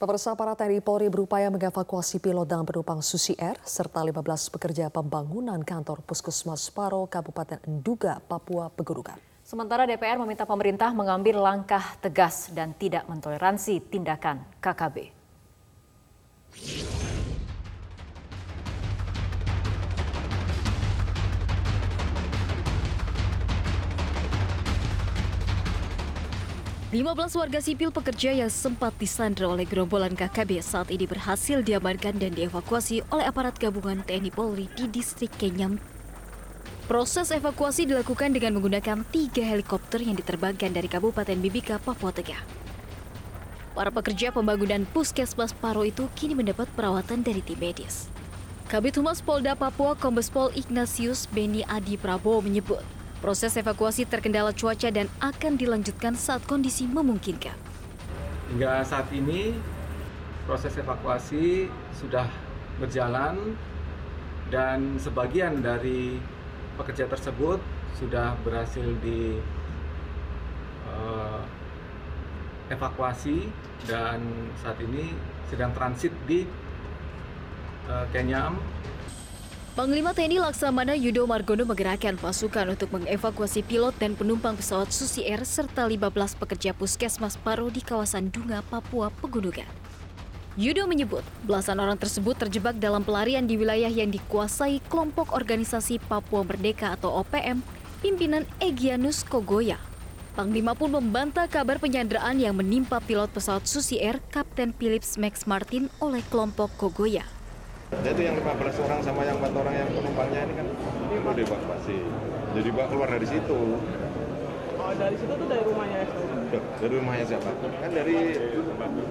Pemirsa para TNI Polri berupaya mengevakuasi pilot dan penumpang Susi Air serta 15 pekerja pembangunan kantor Puskesmas Paro, Kabupaten Enduga, Papua Pegunungan. Sementara DPR meminta pemerintah mengambil langkah tegas dan tidak mentoleransi tindakan KKB. 15 warga sipil pekerja yang sempat disandra oleh gerombolan KKB saat ini berhasil diamankan dan dievakuasi oleh aparat gabungan TNI Polri di distrik Kenyam. Proses evakuasi dilakukan dengan menggunakan tiga helikopter yang diterbangkan dari Kabupaten Mimika, Papua Tengah. Para pekerja pembangunan Puskesmas Paro itu kini mendapat perawatan dari tim medis. Kabit Humas Polda Papua Kombes Pol Ignatius Beni Adi Prabowo menyebut, Proses evakuasi terkendala cuaca dan akan dilanjutkan saat kondisi memungkinkan. Hingga saat ini proses evakuasi sudah berjalan dan sebagian dari pekerja tersebut sudah berhasil di uh, evakuasi dan saat ini sedang transit di uh, Kenyam Panglima TNI Laksamana Yudo Margono menggerakkan pasukan untuk mengevakuasi pilot dan penumpang pesawat Susi Air serta 15 pekerja puskesmas Paro di kawasan Dunga, Papua Pegunungan. Yudo menyebut belasan orang tersebut terjebak dalam pelarian di wilayah yang dikuasai kelompok organisasi Papua Merdeka atau OPM pimpinan Egyanus Kogoya. Panglima pun membantah kabar penyanderaan yang menimpa pilot pesawat Susi Air Kapten Philips Max Martin oleh kelompok Kogoya. Jadi yang 15 orang sama yang 4 orang yang penumpangnya ini kan perlu dievakuasi. Jadi Pak keluar dari situ. Oh, dari situ tuh dari rumahnya itu? Dari rumahnya siapa? Kan dari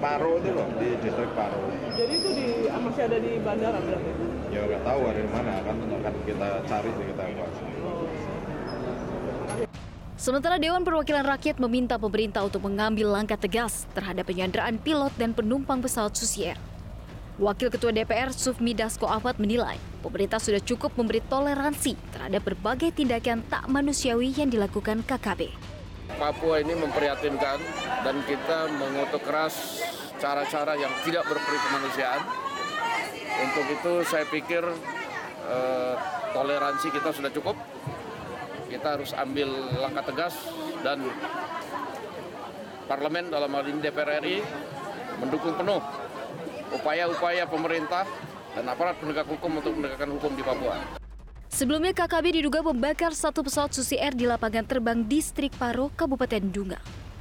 Paro itu loh, di distrik Paro. Jadi itu di masih ada di bandara berarti? Ya nggak tahu ada di mana kan akan kita cari kita evakuasi. Sementara Dewan Perwakilan Rakyat meminta pemerintah untuk mengambil langkah tegas terhadap penyanderaan pilot dan penumpang pesawat Susi Air. Wakil Ketua DPR Sufmi Dasko Ahmad menilai pemerintah sudah cukup memberi toleransi terhadap berbagai tindakan tak manusiawi yang dilakukan KKB. Papua ini memprihatinkan dan kita mengutuk keras cara-cara yang tidak berperi kemanusiaan. Untuk itu saya pikir eh, toleransi kita sudah cukup. Kita harus ambil langkah tegas dan parlemen dalam hal ini DPR RI mendukung penuh upaya-upaya pemerintah dan aparat penegak hukum untuk menegakkan hukum di Papua. Sebelumnya KKB diduga membakar satu pesawat Susi Air di lapangan terbang distrik Paro, Kabupaten Dunga.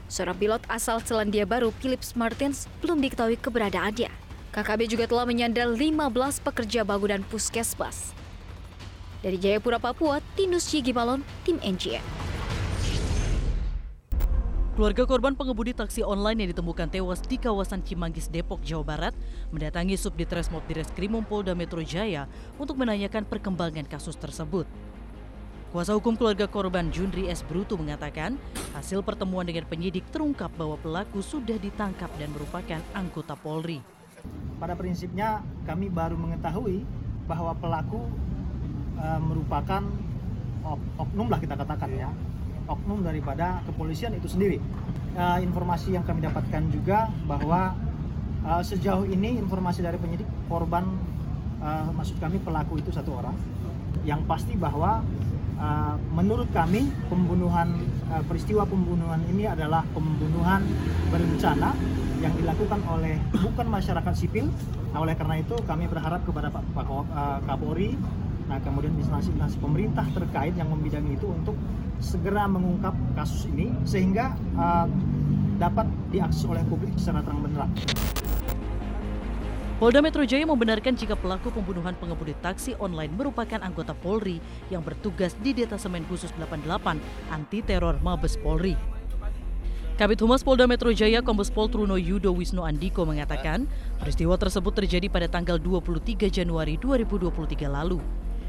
Seorang pilot asal Selandia Baru, Philips Martins, belum diketahui keberadaannya. KKB juga telah menyandal 15 pekerja bangunan puskesmas. Dari Jayapura, Papua, Tinus Yigimalon, Tim NGN. Keluarga korban pengemudi taksi online yang ditemukan tewas di kawasan Cimanggis, Depok, Jawa Barat mendatangi Subditresmob Direskrimum Polda Metro Jaya untuk menanyakan perkembangan kasus tersebut. Kuasa hukum keluarga korban Junri S. Brutu mengatakan hasil pertemuan dengan penyidik terungkap bahwa pelaku sudah ditangkap dan merupakan anggota Polri. Pada prinsipnya kami baru mengetahui bahwa pelaku uh, merupakan oknum lah kita katakan ya oknum daripada kepolisian itu sendiri. Uh, informasi yang kami dapatkan juga bahwa uh, sejauh ini informasi dari penyidik korban, uh, maksud kami pelaku itu satu orang. Yang pasti bahwa uh, menurut kami pembunuhan uh, peristiwa pembunuhan ini adalah pembunuhan berencana yang dilakukan oleh bukan masyarakat sipil. Nah, oleh karena itu kami berharap kepada Pak, Pak uh, Kapolri, nah kemudian instansi-instansi pemerintah terkait yang membidangi itu untuk segera mengungkap kasus ini sehingga uh, dapat diakses oleh publik secara terang benderang. Polda Metro Jaya membenarkan jika pelaku pembunuhan pengemudi taksi online merupakan anggota Polri yang bertugas di Detasemen Khusus 88 Anti Teror Mabes Polri. Kabit Humas Polda Metro Jaya Kombes Pol Truno Yudo Wisnu Andiko mengatakan peristiwa tersebut terjadi pada tanggal 23 Januari 2023 lalu.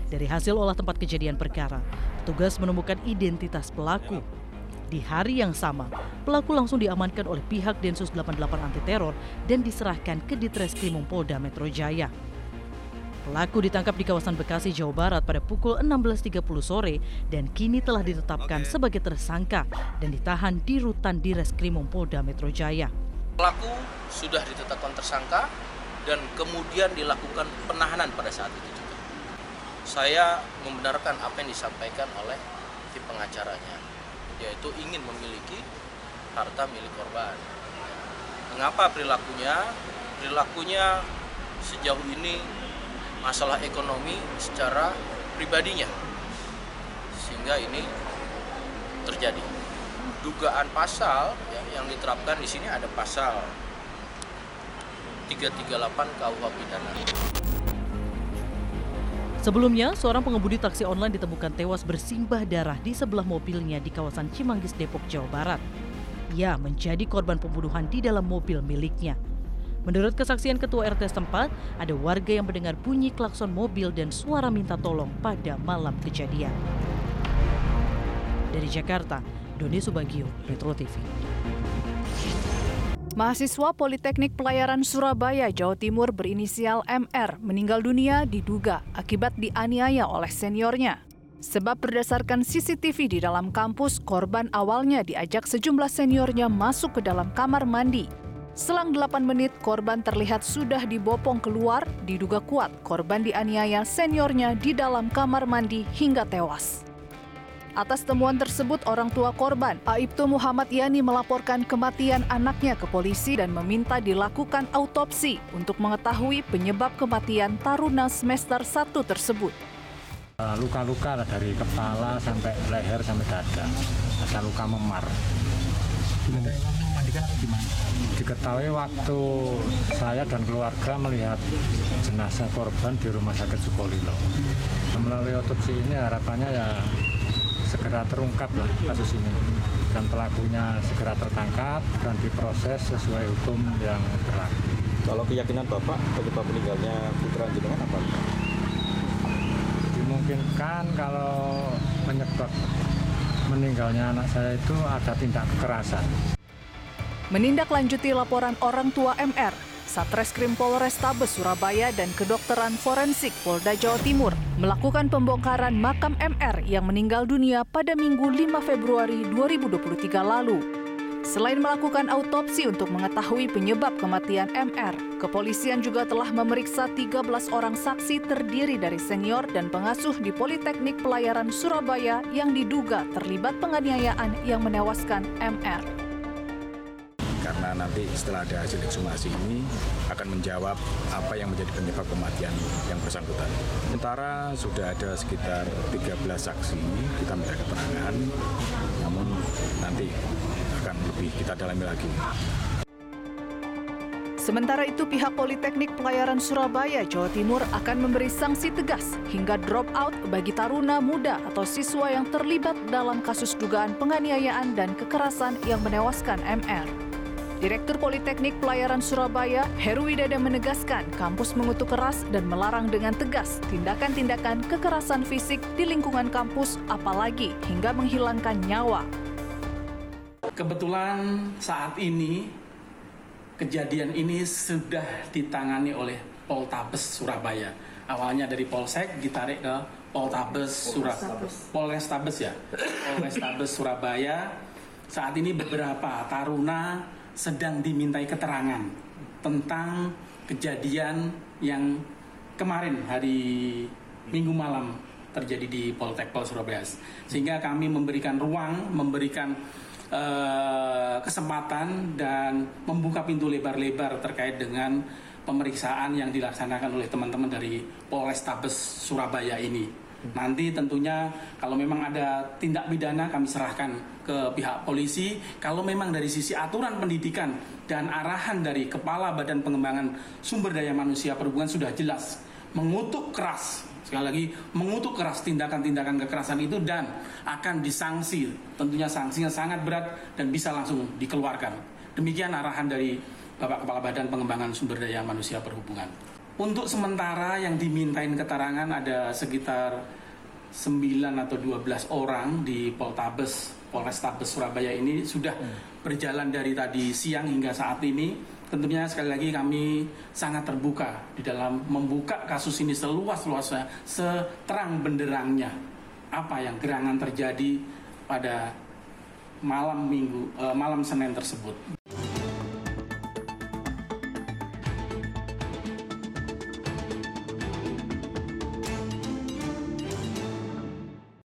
Dari hasil olah tempat kejadian perkara, petugas menemukan identitas pelaku. Di hari yang sama, pelaku langsung diamankan oleh pihak Densus 88 anti teror dan diserahkan ke Ditreskrimum Polda Metro Jaya. Pelaku ditangkap di kawasan Bekasi, Jawa Barat pada pukul 16.30 sore dan kini telah ditetapkan sebagai tersangka dan ditahan di rutan Direskrimum Polda Metro Jaya. Pelaku sudah ditetapkan tersangka dan kemudian dilakukan penahanan pada saat itu juga. Saya membenarkan apa yang disampaikan oleh tim pengacaranya, yaitu ingin memiliki harta milik korban. Mengapa perilakunya? Perilakunya sejauh ini masalah ekonomi secara pribadinya, sehingga ini terjadi. Dugaan pasal ya, yang diterapkan di sini ada pasal 338 KUH pidana. Sebelumnya, seorang pengemudi taksi online ditemukan tewas bersimbah darah di sebelah mobilnya di kawasan Cimanggis, Depok, Jawa Barat. Ia menjadi korban pembunuhan di dalam mobil miliknya. Menurut kesaksian ketua RT setempat, ada warga yang mendengar bunyi klakson mobil dan suara minta tolong pada malam kejadian. Dari Jakarta, Doni Subagio, Retro TV. Mahasiswa Politeknik Pelayaran Surabaya, Jawa Timur berinisial MR meninggal dunia diduga akibat dianiaya oleh seniornya. Sebab berdasarkan CCTV di dalam kampus, korban awalnya diajak sejumlah seniornya masuk ke dalam kamar mandi. Selang 8 menit, korban terlihat sudah dibopong keluar, diduga kuat korban dianiaya seniornya di dalam kamar mandi hingga tewas. Atas temuan tersebut, orang tua korban, Aibtu Muhammad Yani melaporkan kematian anaknya ke polisi dan meminta dilakukan autopsi untuk mengetahui penyebab kematian taruna semester 1 tersebut. Luka-luka dari kepala sampai leher sampai dada, ada luka memar. Diketahui waktu saya dan keluarga melihat jenazah korban di rumah sakit Sukolilo. Melalui otopsi ini harapannya ya segera terungkap lah kasus ini dan pelakunya segera tertangkap dan diproses sesuai hukum yang berlaku. Kalau keyakinan Bapak penyebab meninggalnya putra jenengan apa? Dimungkinkan kalau penyebab meninggalnya anak saya itu ada tindak kekerasan. Menindaklanjuti laporan orang tua MR, Satreskrim Polrestabes Surabaya dan kedokteran forensik Polda Jawa Timur melakukan pembongkaran makam MR yang meninggal dunia pada Minggu 5 Februari 2023 lalu. Selain melakukan autopsi untuk mengetahui penyebab kematian MR, kepolisian juga telah memeriksa 13 orang saksi terdiri dari senior dan pengasuh di Politeknik Pelayaran Surabaya yang diduga terlibat penganiayaan yang menewaskan MR karena nanti setelah ada hasil ekshumasi ini akan menjawab apa yang menjadi penyebab kematian yang bersangkutan. Sementara sudah ada sekitar 13 saksi kita minta keterangan, namun nanti akan lebih kita dalami lagi. Sementara itu, pihak Politeknik Pelayaran Surabaya, Jawa Timur akan memberi sanksi tegas hingga drop out bagi taruna muda atau siswa yang terlibat dalam kasus dugaan penganiayaan dan kekerasan yang menewaskan MR. Direktur Politeknik Pelayaran Surabaya, Heru Widada menegaskan kampus mengutuk keras dan melarang dengan tegas tindakan-tindakan kekerasan fisik di lingkungan kampus apalagi hingga menghilangkan nyawa. Kebetulan saat ini kejadian ini sudah ditangani oleh Poltabes Surabaya. Awalnya dari Polsek ditarik ke Poltabes Surabaya. Polrestabes ya. Polrestabes Surabaya. Saat ini beberapa taruna sedang dimintai keterangan tentang kejadian yang kemarin hari Minggu malam terjadi di Poltek Pol Surabaya. Sehingga kami memberikan ruang, memberikan uh, kesempatan dan membuka pintu lebar-lebar terkait dengan pemeriksaan yang dilaksanakan oleh teman-teman dari Polrestabes Surabaya ini. Nanti tentunya kalau memang ada tindak pidana kami serahkan ke pihak polisi. Kalau memang dari sisi aturan pendidikan dan arahan dari Kepala Badan Pengembangan Sumber Daya Manusia Perhubungan sudah jelas mengutuk keras sekali lagi mengutuk keras tindakan-tindakan kekerasan itu dan akan disanksi. Tentunya sanksinya sangat berat dan bisa langsung dikeluarkan. Demikian arahan dari Bapak Kepala Badan Pengembangan Sumber Daya Manusia Perhubungan untuk sementara yang dimintain keterangan ada sekitar 9 atau 12 orang di Poltabes Polrestabes Surabaya ini sudah berjalan dari tadi siang hingga saat ini tentunya sekali lagi kami sangat terbuka di dalam membuka kasus ini seluas-luasnya, seterang benderangnya apa yang gerangan terjadi pada malam minggu, uh, malam Senin tersebut.